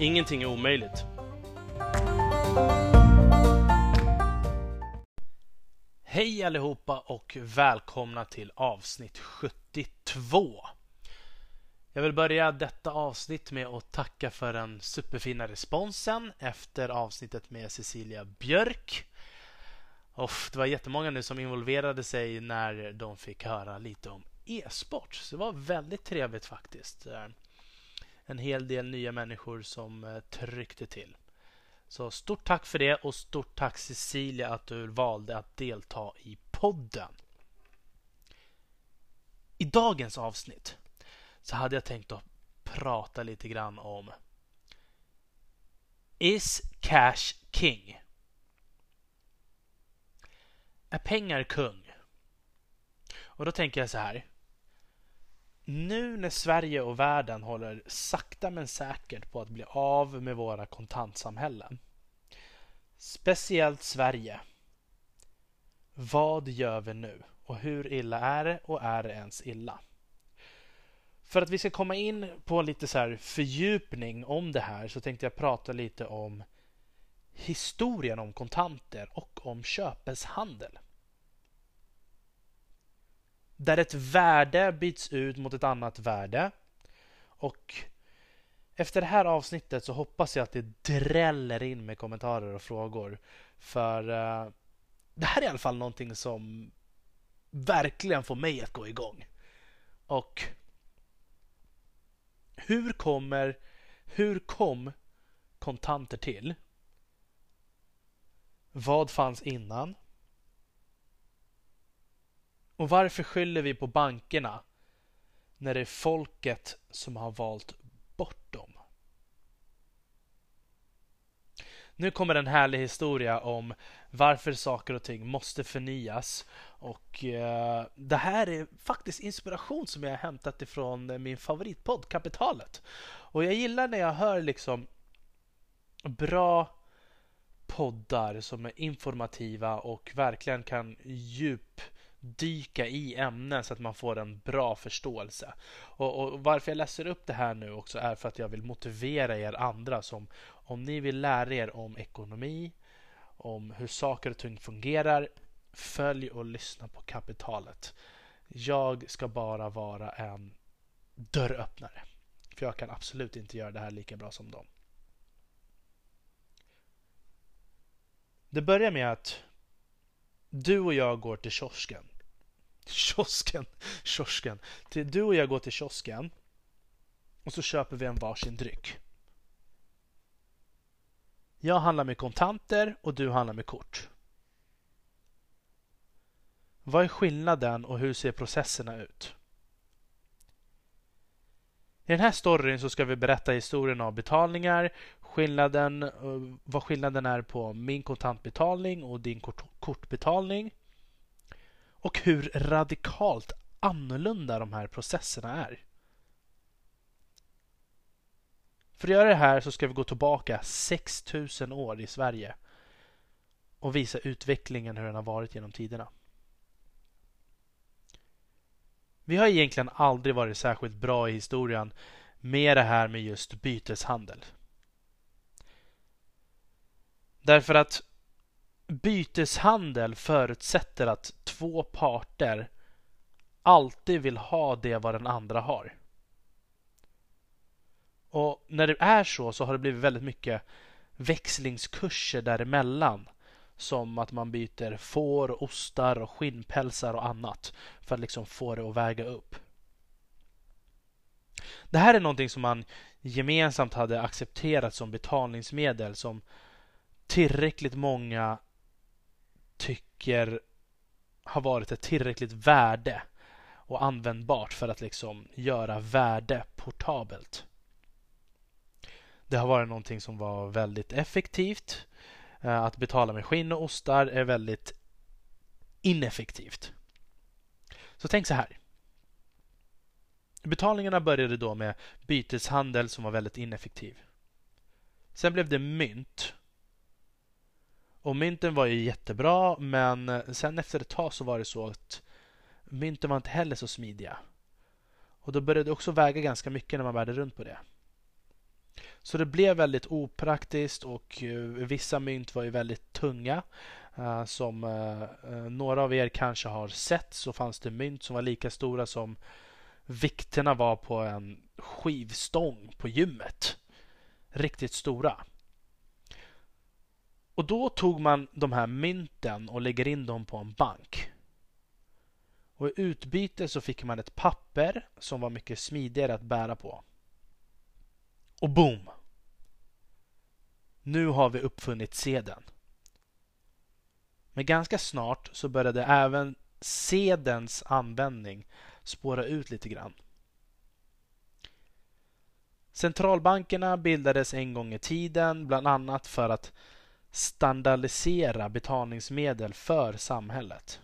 Ingenting är omöjligt. Hej allihopa och välkomna till avsnitt 72. Jag vill börja detta avsnitt med att tacka för den superfina responsen efter avsnittet med Cecilia Björk. Off, det var jättemånga nu som involverade sig när de fick höra lite om e-sport. Så det var väldigt trevligt faktiskt. En hel del nya människor som eh, tryckte till. Så stort tack för det och stort tack Cecilia att du valde att delta i podden. I dagens avsnitt så hade jag tänkt att prata lite grann om Is cash king? Är pengar kung? Och då tänker jag så här. Nu när Sverige och världen håller sakta men säkert på att bli av med våra kontantsamhällen. Speciellt Sverige. Vad gör vi nu? Och hur illa är det? Och är det ens illa? För att vi ska komma in på lite så här fördjupning om det här så tänkte jag prata lite om historien om kontanter och om köpeshandel där ett värde byts ut mot ett annat värde. Och efter det här avsnittet så hoppas jag att det dräller in med kommentarer och frågor. För uh, det här är i alla fall någonting som verkligen får mig att gå igång. Och hur kommer, hur kom kontanter till? Vad fanns innan? Och varför skyller vi på bankerna när det är folket som har valt bort dem? Nu kommer en härlig historia om varför saker och ting måste förnyas. Och eh, Det här är faktiskt inspiration som jag har hämtat ifrån eh, min favoritpodd Kapitalet. Och jag gillar när jag hör liksom bra poddar som är informativa och verkligen kan djup dyka i ämnen så att man får en bra förståelse. Och, och, varför jag läser upp det här nu också är för att jag vill motivera er andra som om ni vill lära er om ekonomi, om hur saker och ting fungerar, följ och lyssna på kapitalet. Jag ska bara vara en dörröppnare. För jag kan absolut inte göra det här lika bra som dem. Det börjar med att du och jag går till kiosken. Kiosken? Kiosken. Du och jag går till kiosken och så köper vi en varsin dryck. Jag handlar med kontanter och du handlar med kort. Vad är skillnaden och hur ser processerna ut? I den här storyn så ska vi berätta historien av betalningar, skillnaden, eh, vad skillnaden är på min kontantbetalning och din kort, kortbetalning och hur radikalt annorlunda de här processerna är. För att göra det här så ska vi gå tillbaka 6000 år i Sverige och visa utvecklingen hur den har varit genom tiderna. Vi har egentligen aldrig varit särskilt bra i historien med det här med just byteshandel. Därför att byteshandel förutsätter att två parter alltid vill ha det vad den andra har. Och när det är så så har det blivit väldigt mycket växlingskurser däremellan. Som att man byter får, ostar och skinnpälsar och annat för att liksom få det att väga upp. Det här är någonting som man gemensamt hade accepterat som betalningsmedel som tillräckligt många tycker har varit ett tillräckligt värde och användbart för att liksom göra värde portabelt. Det har varit någonting som var väldigt effektivt. Eh, att betala med skinn och ostar är väldigt ineffektivt. Så tänk så här. Betalningarna började då med byteshandel som var väldigt ineffektiv. Sen blev det mynt. Och mynten var ju jättebra men sen efter ett tag så var det så att mynten var inte heller så smidiga. Och då började det också väga ganska mycket när man bärde runt på det. Så det blev väldigt opraktiskt och eh, vissa mynt var ju väldigt tunga. Eh, som eh, några av er kanske har sett så fanns det mynt som var lika stora som vikterna var på en skivstång på gymmet. Riktigt stora. Och då tog man de här mynten och lägger in dem på en bank. Och i utbyte så fick man ett papper som var mycket smidigare att bära på. Och boom! Nu har vi uppfunnit sedeln. Men ganska snart så började även sedelns användning spåra ut lite grann. Centralbankerna bildades en gång i tiden bland annat för att standardisera betalningsmedel för samhället.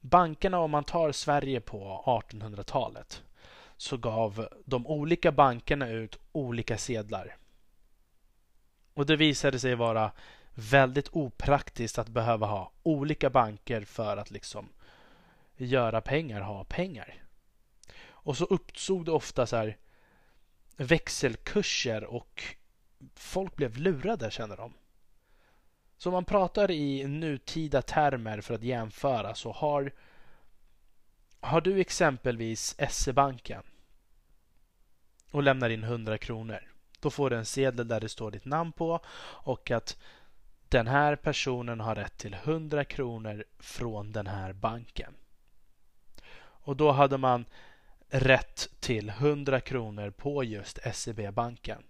Bankerna, om man tar Sverige på 1800-talet, så gav de olika bankerna ut olika sedlar. Och det visade sig vara väldigt opraktiskt att behöva ha olika banker för att liksom göra pengar, ha pengar. Och så uppstod det ofta så här växelkurser och folk blev lurade känner de. Så om man pratar i nutida termer för att jämföra så har har du exempelvis SE-banken och lämnar in 100 kronor. Då får du en sedel där det står ditt namn på och att den här personen har rätt till 100 kronor från den här banken. Och då hade man rätt till 100 kronor på just SEB-banken.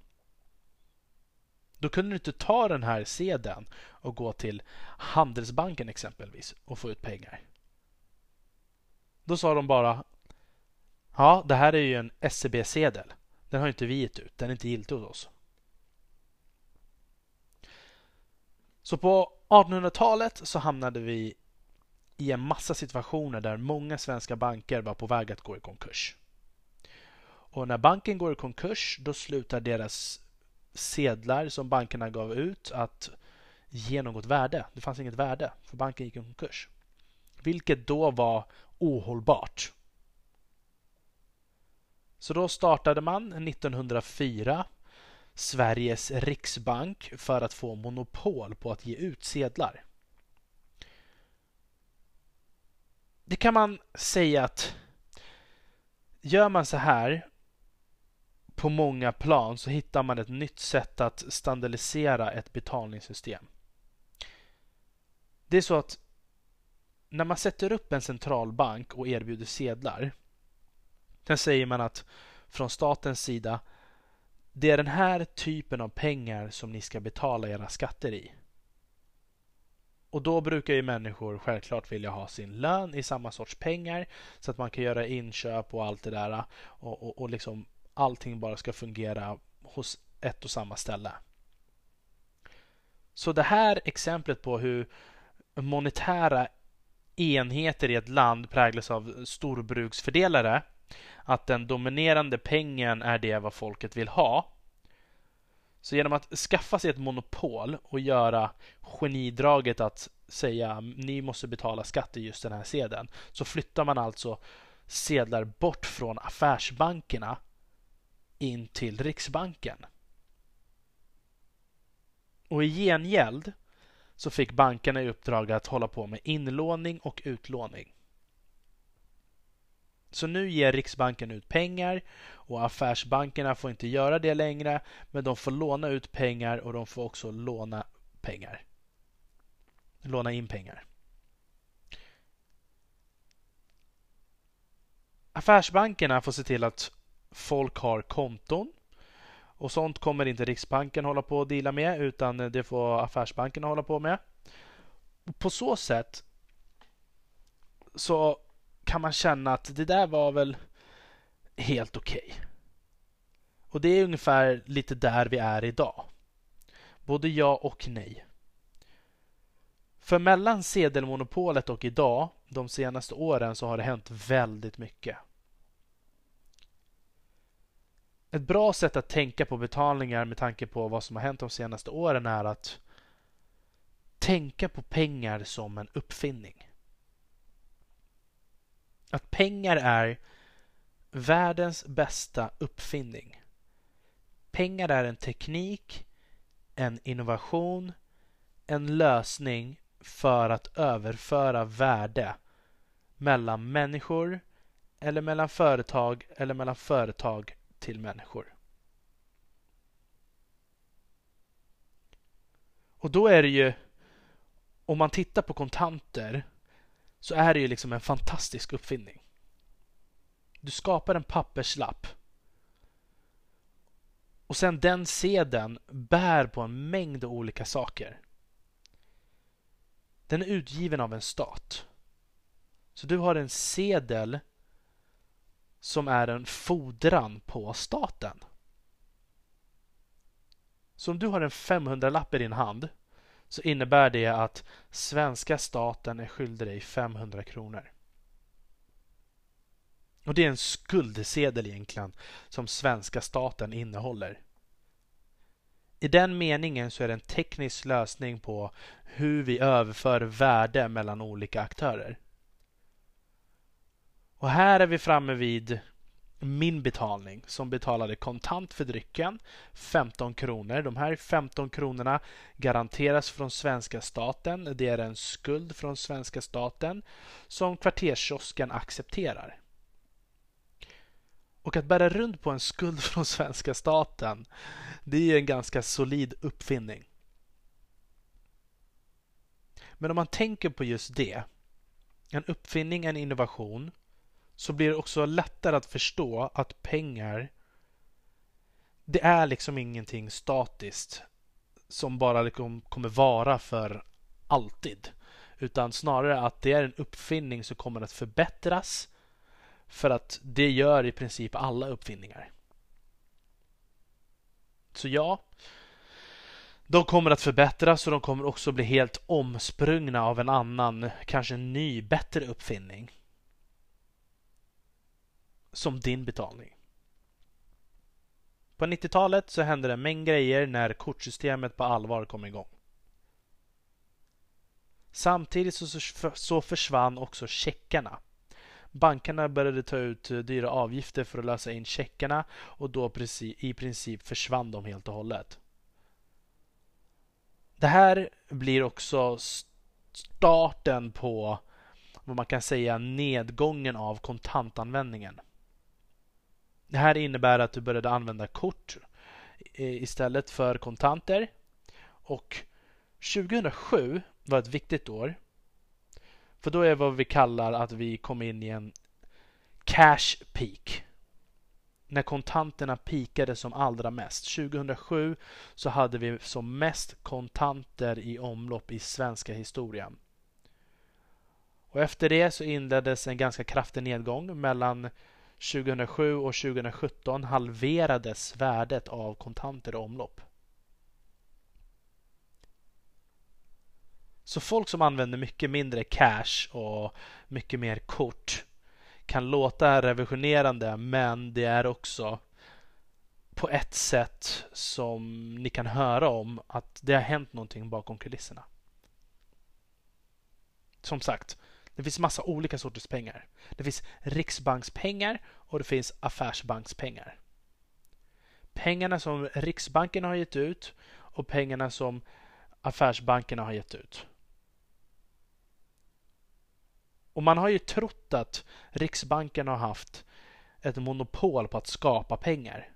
Då kunde du inte ta den här sedeln och gå till Handelsbanken exempelvis och få ut pengar. Då sa de bara Ja, det här är ju en SEB-sedel. Den har inte vi gett ut. Den är inte giltig hos oss. Så på 1800-talet så hamnade vi i en massa situationer där många svenska banker var på väg att gå i konkurs. Och när banken går i konkurs då slutar deras sedlar som bankerna gav ut att ge något värde. Det fanns inget värde för banken gick i konkurs. Vilket då var ohållbart. Så då startade man 1904 Sveriges riksbank för att få monopol på att ge ut sedlar. Det kan man säga att gör man så här på många plan så hittar man ett nytt sätt att standardisera ett betalningssystem. Det är så att när man sätter upp en centralbank och erbjuder sedlar. Sen säger man att från statens sida det är den här typen av pengar som ni ska betala era skatter i. Och då brukar ju människor självklart vilja ha sin lön i samma sorts pengar så att man kan göra inköp och allt det där och, och, och liksom allting bara ska fungera hos ett och samma ställe. Så det här exemplet på hur monetära enheter i ett land präglas av storbruksfördelare, att den dominerande pengen är det vad folket vill ha. Så genom att skaffa sig ett monopol och göra genidraget att säga ni måste betala skatt i just den här sedeln så flyttar man alltså sedlar bort från affärsbankerna in till Riksbanken. Och i gengäld så fick bankerna i uppdrag att hålla på med inlåning och utlåning. Så nu ger Riksbanken ut pengar och affärsbankerna får inte göra det längre men de får låna ut pengar och de får också låna pengar. Låna in pengar. Affärsbankerna får se till att folk har konton. Och sånt kommer inte Riksbanken hålla på att dela med utan det får affärsbankerna hålla på med. På så sätt så kan man känna att det där var väl helt okej. Okay. Och det är ungefär lite där vi är idag. Både ja och nej. För mellan sedelmonopolet och idag, de senaste åren, så har det hänt väldigt mycket. Ett bra sätt att tänka på betalningar med tanke på vad som har hänt de senaste åren är att tänka på pengar som en uppfinning. Att pengar är världens bästa uppfinning. Pengar är en teknik, en innovation, en lösning för att överföra värde mellan människor eller mellan företag eller mellan företag till människor. Och då är det ju, om man tittar på kontanter, så är det ju liksom en fantastisk uppfinning. Du skapar en papperslapp och sen den sedeln bär på en mängd olika saker. Den är utgiven av en stat. Så du har en sedel som är en fordran på staten. Så om du har en 500-lapp i din hand så innebär det att svenska staten är skyldig dig 500 kronor. Och det är en skuldsedel egentligen som svenska staten innehåller. I den meningen så är det en teknisk lösning på hur vi överför värde mellan olika aktörer. Och här är vi framme vid min betalning som betalade kontant för drycken 15 kronor. De här 15 kronorna garanteras från svenska staten. Det är en skuld från svenska staten som kvarterskiosken accepterar. Och att bära runt på en skuld från svenska staten det är en ganska solid uppfinning. Men om man tänker på just det, en uppfinning, en innovation, så blir det också lättare att förstå att pengar det är liksom ingenting statiskt som bara liksom kommer vara för alltid. Utan snarare att det är en uppfinning som kommer att förbättras för att det gör i princip alla uppfinningar. Så ja, de kommer att förbättras och de kommer också bli helt omsprungna av en annan, kanske ny, bättre uppfinning. Som din betalning. På 90-talet så hände det en mängd grejer när kortsystemet på allvar kom igång. Samtidigt så försvann också checkarna. Bankerna började ta ut eh, dyra avgifter för att lösa in checkarna och då i princip försvann de helt och hållet. Det här blir också starten på vad man kan säga nedgången av kontantanvändningen. Det här innebär att du började använda kort eh, istället för kontanter. Och 2007 var ett viktigt år. För då är vad vi kallar att vi kom in i en cash peak. När kontanterna pikade som allra mest. 2007 så hade vi som mest kontanter i omlopp i svenska historien. Och efter det så inleddes en ganska kraftig nedgång mellan 2007 och 2017 halverades värdet av kontanter i omlopp. Så folk som använder mycket mindre cash och mycket mer kort kan låta revolutionerande men det är också på ett sätt som ni kan höra om att det har hänt någonting bakom kulisserna. Som sagt, det finns massa olika sorters pengar. Det finns riksbankspengar och det finns affärsbankspengar. Pengarna som Riksbanken har gett ut och pengarna som affärsbankerna har gett ut. Och man har ju trott att Riksbanken har haft ett monopol på att skapa pengar.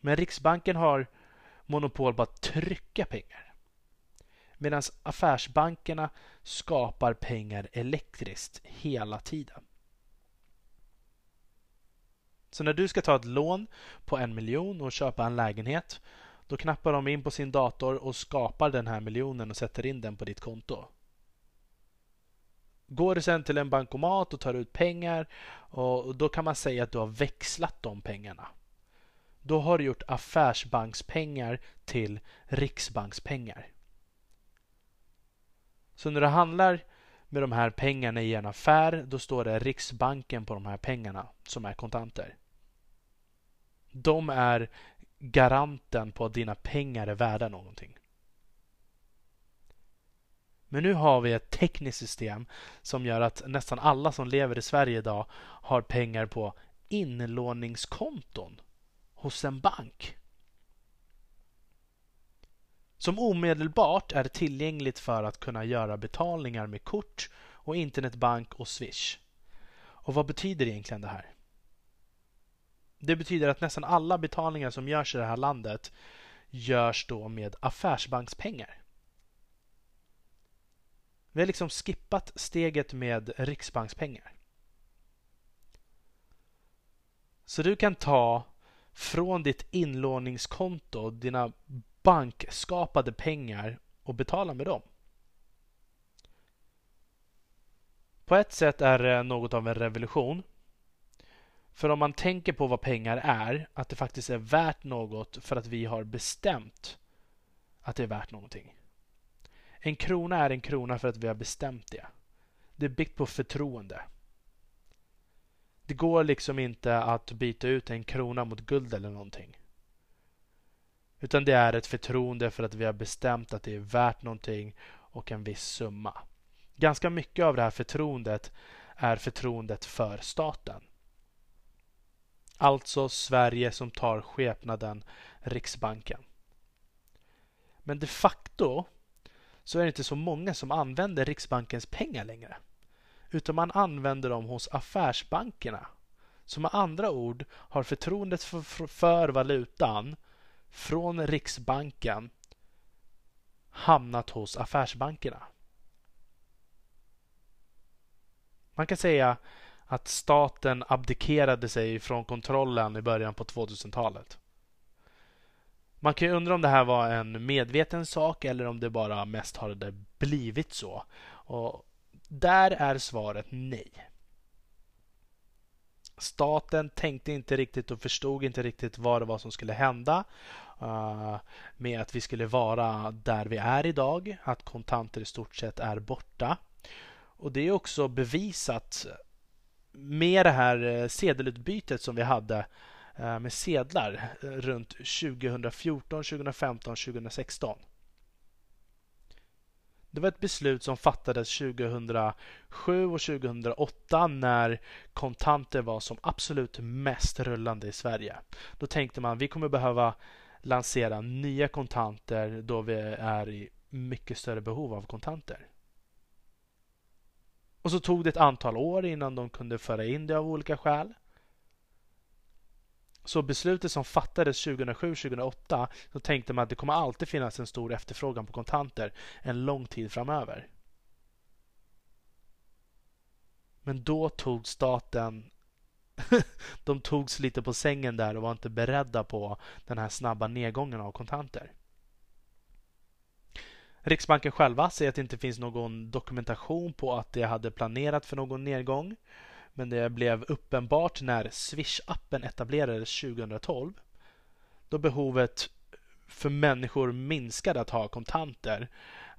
Men Riksbanken har monopol på att trycka pengar. Medan affärsbankerna skapar pengar elektriskt hela tiden. Så när du ska ta ett lån på en miljon och köpa en lägenhet då knappar de in på sin dator och skapar den här miljonen och sätter in den på ditt konto. Går du sen till en bankomat och tar ut pengar och då kan man säga att du har växlat de pengarna. då har du gjort affärsbankspengar till riksbankspengar. Så när du handlar med de här pengarna i en affär, då står det Riksbanken på de här pengarna som är kontanter. De är garanten på att dina pengar är värda någonting. Men nu har vi ett tekniskt system som gör att nästan alla som lever i Sverige idag har pengar på inlåningskonton hos en bank. Som omedelbart är tillgängligt för att kunna göra betalningar med kort och internetbank och Swish. Och vad betyder egentligen det här? Det betyder att nästan alla betalningar som görs i det här landet görs då med affärsbankspengar. Vi har liksom skippat steget med riksbankspengar. Så du kan ta från ditt inlåningskonto dina bankskapade pengar och betala med dem. På ett sätt är det något av en revolution. För om man tänker på vad pengar är, att det faktiskt är värt något för att vi har bestämt att det är värt någonting. En krona är en krona för att vi har bestämt det. Det är byggt på förtroende. Det går liksom inte att byta ut en krona mot guld eller någonting. Utan det är ett förtroende för att vi har bestämt att det är värt någonting och en viss summa. Ganska mycket av det här förtroendet är förtroendet för staten. Alltså Sverige som tar skepnaden Riksbanken. Men de facto så är det inte så många som använder Riksbankens pengar längre. Utan man använder dem hos affärsbankerna. Som med andra ord har förtroendet för, för valutan från Riksbanken hamnat hos affärsbankerna. Man kan säga att staten abdikerade sig från kontrollen i början på 2000-talet. Man kan ju undra om det här var en medveten sak eller om det bara mest har det blivit så. Och där är svaret nej. Staten tänkte inte riktigt och förstod inte riktigt vad det var som skulle hända uh, med att vi skulle vara där vi är idag, att kontanter i stort sett är borta. Och det är också bevisat med det här eh, sedelutbytet som vi hade eh, med sedlar runt 2014, 2015, 2016. Det var ett beslut som fattades 2007 och 2008 när kontanter var som absolut mest rullande i Sverige. Då tänkte man vi kommer behöva lansera nya kontanter då vi är i mycket större behov av kontanter. Och så tog det ett antal år innan de kunde föra in det av olika skäl. Så beslutet som fattades 2007-2008 så tänkte man att det kommer alltid finnas en stor efterfrågan på kontanter en lång tid framöver. Men då tog staten de togs lite på sängen där och var inte beredda på den här snabba nedgången av kontanter. Riksbanken själva säger att det inte finns någon dokumentation på att de hade planerat för någon nedgång. Men det blev uppenbart när Swish-appen etablerades 2012 då behovet för människor minskade att ha kontanter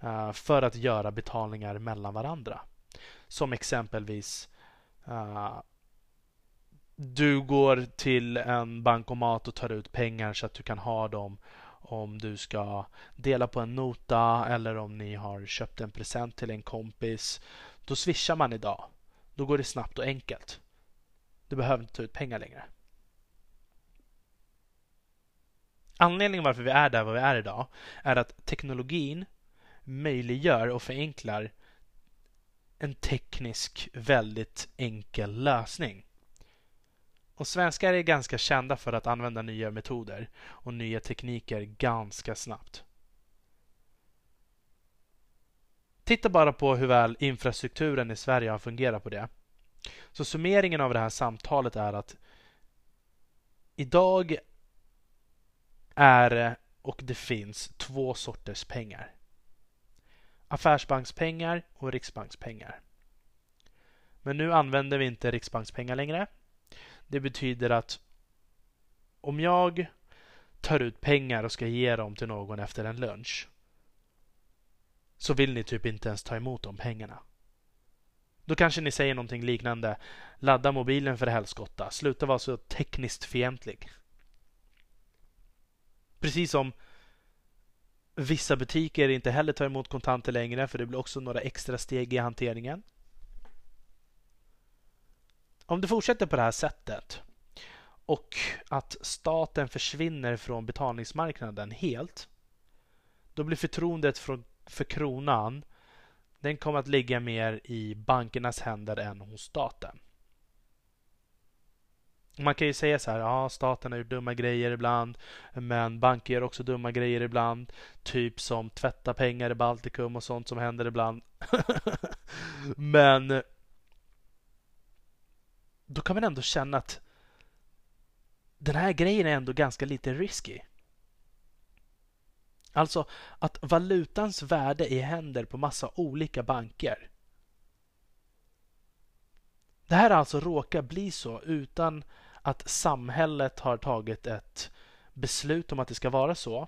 eh, för att göra betalningar mellan varandra. Som exempelvis eh, du går till en bankomat och tar ut pengar så att du kan ha dem om du ska dela på en nota eller om ni har köpt en present till en kompis. Då swishar man idag. Då går det snabbt och enkelt. Du behöver inte ta ut pengar längre. Anledningen varför vi är där vad vi är idag är att teknologin möjliggör och förenklar en teknisk väldigt enkel lösning. Och svenskar är ganska kända för att använda nya metoder och nya tekniker ganska snabbt. Titta bara på hur väl infrastrukturen i Sverige har fungerat på det. Så summeringen av det här samtalet är att idag är det och det finns två sorters pengar. Affärsbankspengar och riksbankspengar. Men nu använder vi inte riksbankspengar längre. Det betyder att om jag tar ut pengar och ska ge dem till någon efter en lunch så vill ni typ inte ens ta emot de pengarna. Då kanske ni säger någonting liknande. Ladda mobilen för helskotta. Sluta vara så tekniskt fientlig. Precis som vissa butiker inte heller tar emot kontanter längre för det blir också några extra steg i hanteringen. Om det fortsätter på det här sättet och att staten försvinner från betalningsmarknaden helt. Då blir förtroendet från för kronan den kommer att ligga mer i bankernas händer än hos staten. Man kan ju säga så här, ja staten har gjort dumma grejer ibland men banker gör också dumma grejer ibland. Typ som tvätta pengar i Baltikum och sånt som händer ibland. men då kan man ändå känna att den här grejen är ändå ganska lite risky. Alltså att valutans värde är händer på massa olika banker. Det här alltså råkar bli så utan att samhället har tagit ett beslut om att det ska vara så.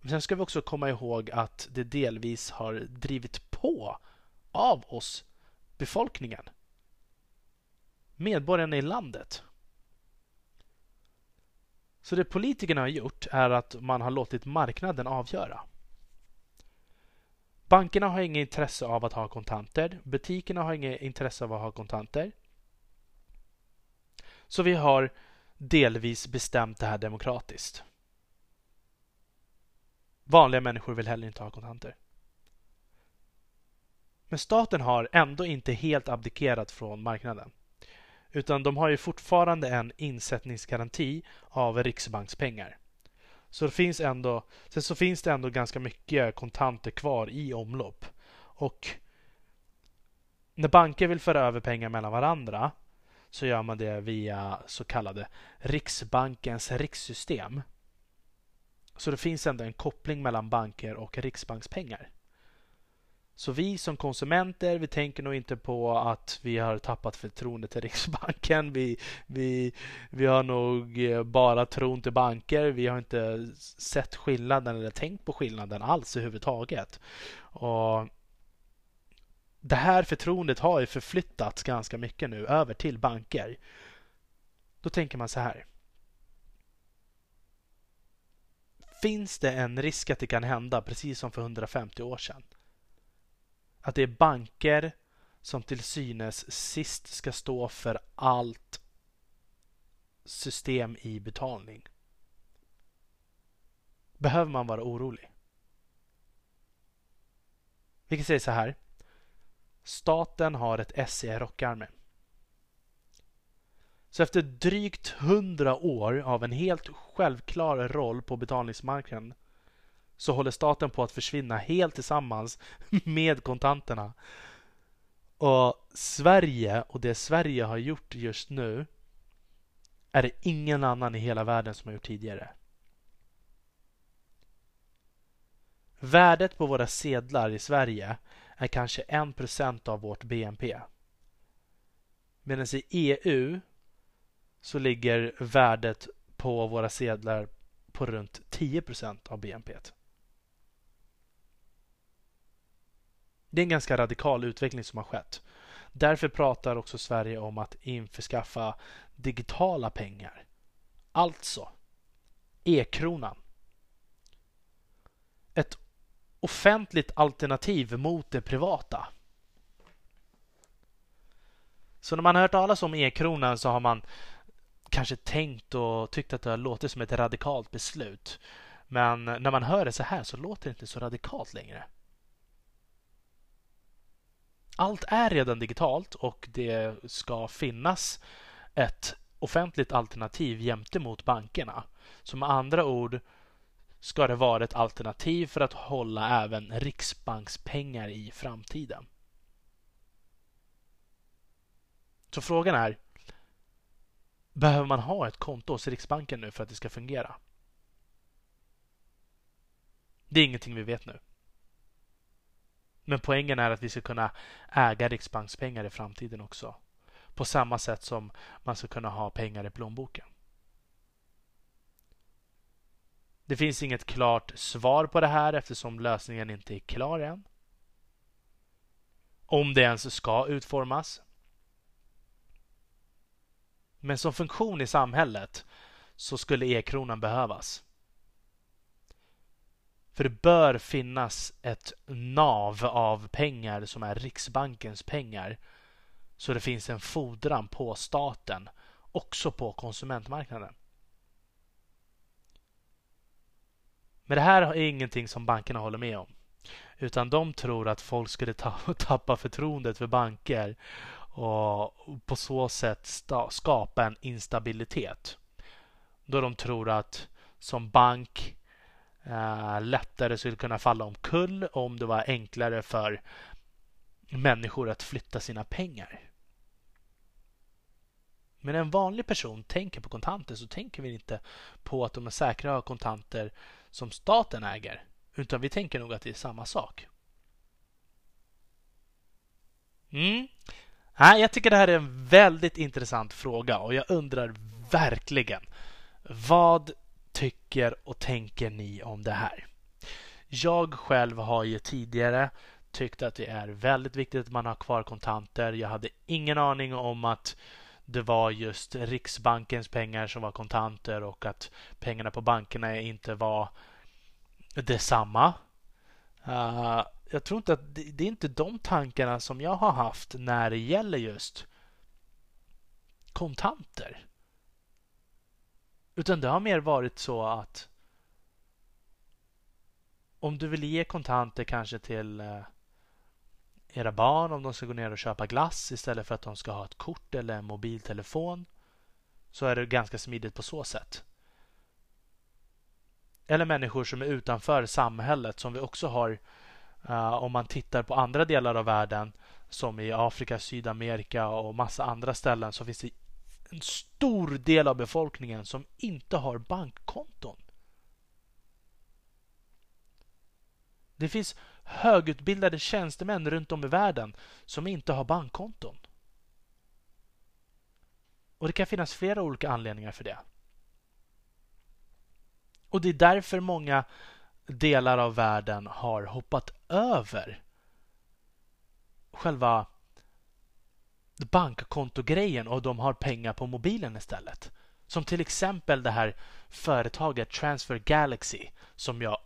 Men sen ska vi också komma ihåg att det delvis har drivit på av oss, befolkningen. Medborgarna i landet. Så det politikerna har gjort är att man har låtit marknaden avgöra. Bankerna har inget intresse av att ha kontanter. Butikerna har inget intresse av att ha kontanter. Så vi har delvis bestämt det här demokratiskt. Vanliga människor vill heller inte ha kontanter. Men staten har ändå inte helt abdikerat från marknaden. Utan de har ju fortfarande en insättningsgaranti av riksbankspengar. Så det finns ändå, sen så finns det ändå ganska mycket kontanter kvar i omlopp. Och när banker vill föra över pengar mellan varandra så gör man det via så kallade Riksbankens rikssystem. Så det finns ändå en koppling mellan banker och riksbankspengar. Så vi som konsumenter, vi tänker nog inte på att vi har tappat förtroende till Riksbanken. Vi, vi, vi har nog eh, bara tron till banker. Vi har inte sett skillnaden eller tänkt på skillnaden alls överhuvudtaget. Och det här förtroendet har ju förflyttats ganska mycket nu över till banker. Då tänker man så här. Finns det en risk att det kan hända precis som för 150 år sedan? Att det är banker som till synes sist ska stå för allt system i betalning. Behöver man vara orolig? Vi kan säga så här. Staten har ett S i rockärmen. Så efter drygt hundra år av en helt självklar roll på betalningsmarknaden så håller staten på att försvinna helt tillsammans med kontanterna. Och Sverige och det Sverige har gjort just nu är det ingen annan i hela världen som har gjort tidigare. Värdet på våra sedlar i Sverige är kanske 1% av vårt BNP. Medan i EU så ligger värdet på våra sedlar på runt 10% av BNP. Det är en ganska radikal utveckling som har skett. Därför pratar också Sverige om att införskaffa digitala pengar. Alltså e-kronan. Ett offentligt alternativ mot det privata. Så när man har hört talas om e-kronan så har man kanske tänkt och tyckt att det har låtit som ett radikalt beslut. Men när man hör det så här så låter det inte så radikalt längre allt är redan digitalt och det ska finnas ett offentligt alternativ jämte mot bankerna. Så med andra ord ska det vara ett alternativ för att hålla även riksbankspengar i framtiden. Så frågan är, behöver man ha ett konto hos Riksbanken nu för att det ska fungera? Det är ingenting vi vet nu. Men poängen är att vi ska kunna äga riksbankspengar i framtiden också. På samma sätt som man ska kunna ha pengar i plånboken. Det finns inget klart svar på det här eftersom lösningen inte är klar än. Om det ens ska utformas. Men som funktion i samhället så skulle e-kronan behövas. För det bör finnas ett nav av pengar som är Riksbankens pengar. Så det finns en fordran på staten, också på konsumentmarknaden. Men det här är ingenting som bankerna håller med om. Utan de tror att folk skulle tappa förtroendet för banker och på så sätt skapa en instabilitet. Då de tror att som bank Eh, lättare skulle kunna falla omkull om det var enklare för människor att flytta sina pengar. Men en vanlig person tänker på kontanter så tänker vi inte på att de är säkra kontanter som staten äger. Utan vi tänker nog att det är samma sak. Mm. jag tycker det här är en väldigt intressant fråga och jag undrar verkligen vad tycker och tänker ni om det här? Jag själv har ju tidigare tyckt att det är väldigt viktigt att man har kvar kontanter. Jag hade ingen aning om att det var just Riksbankens pengar som var kontanter och att pengarna på bankerna inte var detsamma. Uh, jag tror inte att det, det, är inte de tankarna som jag har haft när det gäller just kontanter. Utan det har mer varit så att om du vill ge kontanter kanske till eh, era barn om de ska gå ner och köpa glass istället för att de ska ha ett kort eller en mobiltelefon så är det ganska smidigt på så sätt. Eller människor som är utanför samhället som vi också har uh, om man tittar på andra delar av världen som i Afrika, Sydamerika och massa andra ställen så finns det en stor del av befolkningen som inte har bankkonton. Det finns högutbildade tjänstemän runt om i världen som inte har bankkonton. Och det kan finnas flera olika anledningar för det. Och det är därför många delar av världen har hoppat över själva bankkontogrejen och de har pengar på mobilen istället. Som till exempel det här företaget Transfer Galaxy som jag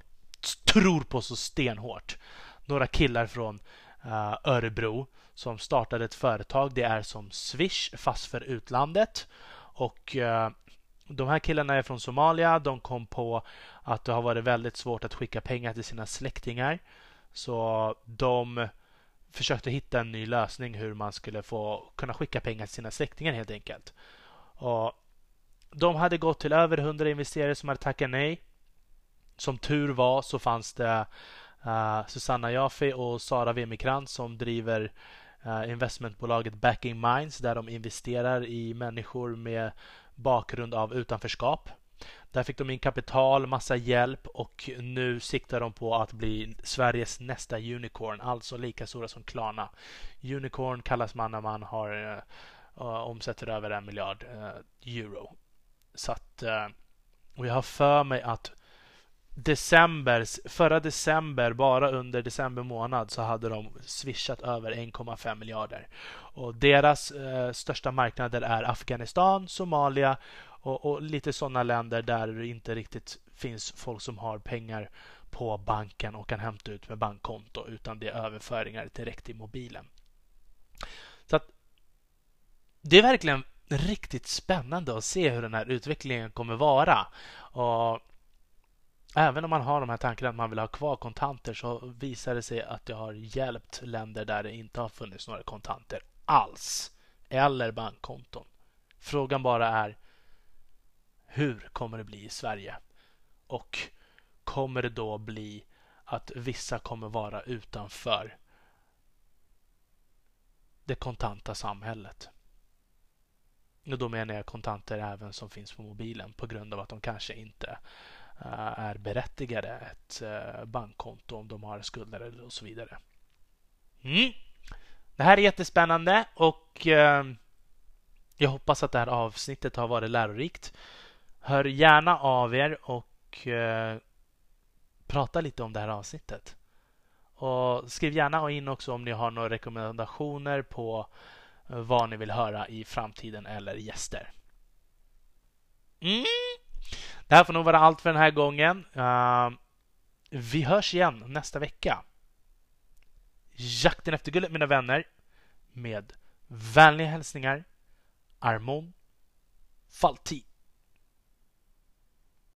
tror på så stenhårt. Några killar från uh, Örebro som startade ett företag. Det är som Swish fast för utlandet. Och uh, de här killarna är från Somalia. De kom på att det har varit väldigt svårt att skicka pengar till sina släktingar. Så de försökte hitta en ny lösning hur man skulle få kunna skicka pengar till sina släktingar helt enkelt. Och de hade gått till över 100 investerare som hade tackat nej. Som tur var så fanns det uh, Susanna Jaffe och Sara Wemikrantz som driver uh, investmentbolaget Backing Minds där de investerar i människor med bakgrund av utanförskap. Där fick de in kapital, massa hjälp och nu siktar de på att bli Sveriges nästa unicorn, alltså lika stora som Klarna. Unicorn kallas man när man har uh, omsätter över en miljard uh, euro. Så att, uh, och jag har för mig att december, förra december, bara under december månad så hade de swishat över 1,5 miljarder. Och deras eh, största marknader är Afghanistan, Somalia och, och lite sådana länder där det inte riktigt finns folk som har pengar på banken och kan hämta ut med bankkonto utan det är överföringar direkt i mobilen. Så att Det är verkligen riktigt spännande att se hur den här utvecklingen kommer vara. Och Även om man har de här tankarna att man vill ha kvar kontanter så visar det sig att det har hjälpt länder där det inte har funnits några kontanter alls. Eller bankkonton. Frågan bara är hur kommer det bli i Sverige? Och kommer det då bli att vissa kommer vara utanför det kontanta samhället? Och då menar jag kontanter även som finns på mobilen på grund av att de kanske inte eh, är berättigade ett eh, bankkonto om de har skulder och så vidare. Mm. Det här är jättespännande och eh, jag hoppas att det här avsnittet har varit lärorikt. Hör gärna av er och eh, prata lite om det här avsnittet. Och skriv gärna in också om ni har några rekommendationer på eh, vad ni vill höra i framtiden eller gäster. Mm. Det här får nog vara allt för den här gången. Uh, vi hörs igen nästa vecka. Jakten efter guldet mina vänner. Med vänliga hälsningar Armon Falti.